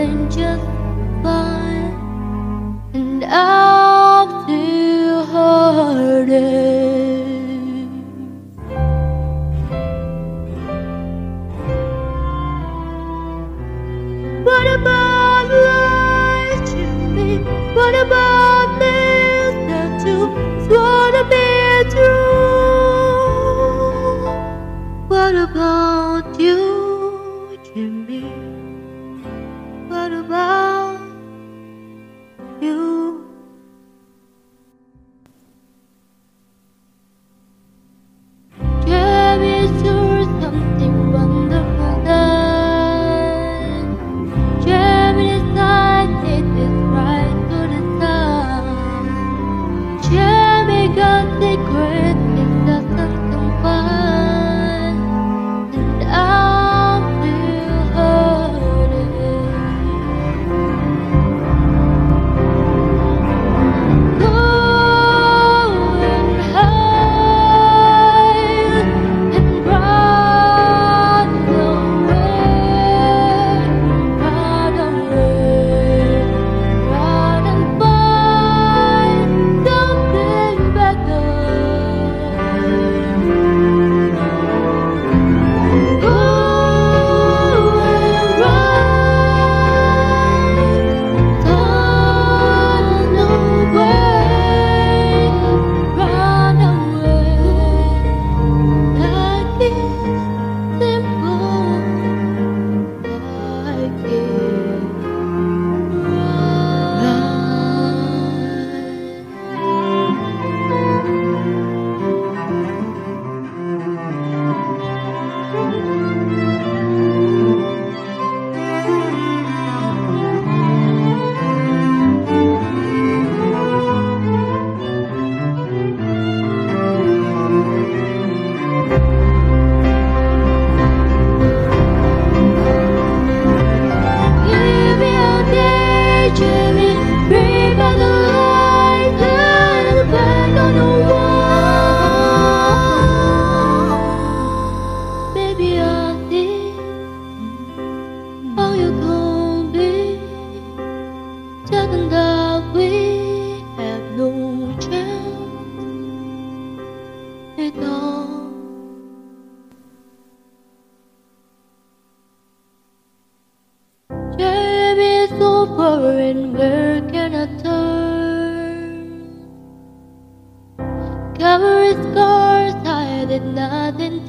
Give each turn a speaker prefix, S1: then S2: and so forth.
S1: than just fun, and I'll do harder. What about life to me? What about myself to swore to be true? What about you? it over and where can I turn? Cover scars, I did nothing